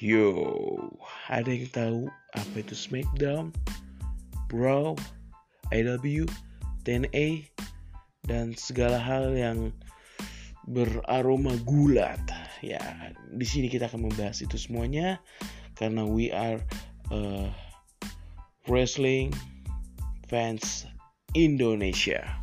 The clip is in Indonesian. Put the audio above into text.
Yo, ada yang tahu apa itu Smackdown? Bro, IW, TNA, dan segala hal yang beraroma gulat. Ya, di sini kita akan membahas itu semuanya karena we are uh, wrestling fans Indonesia.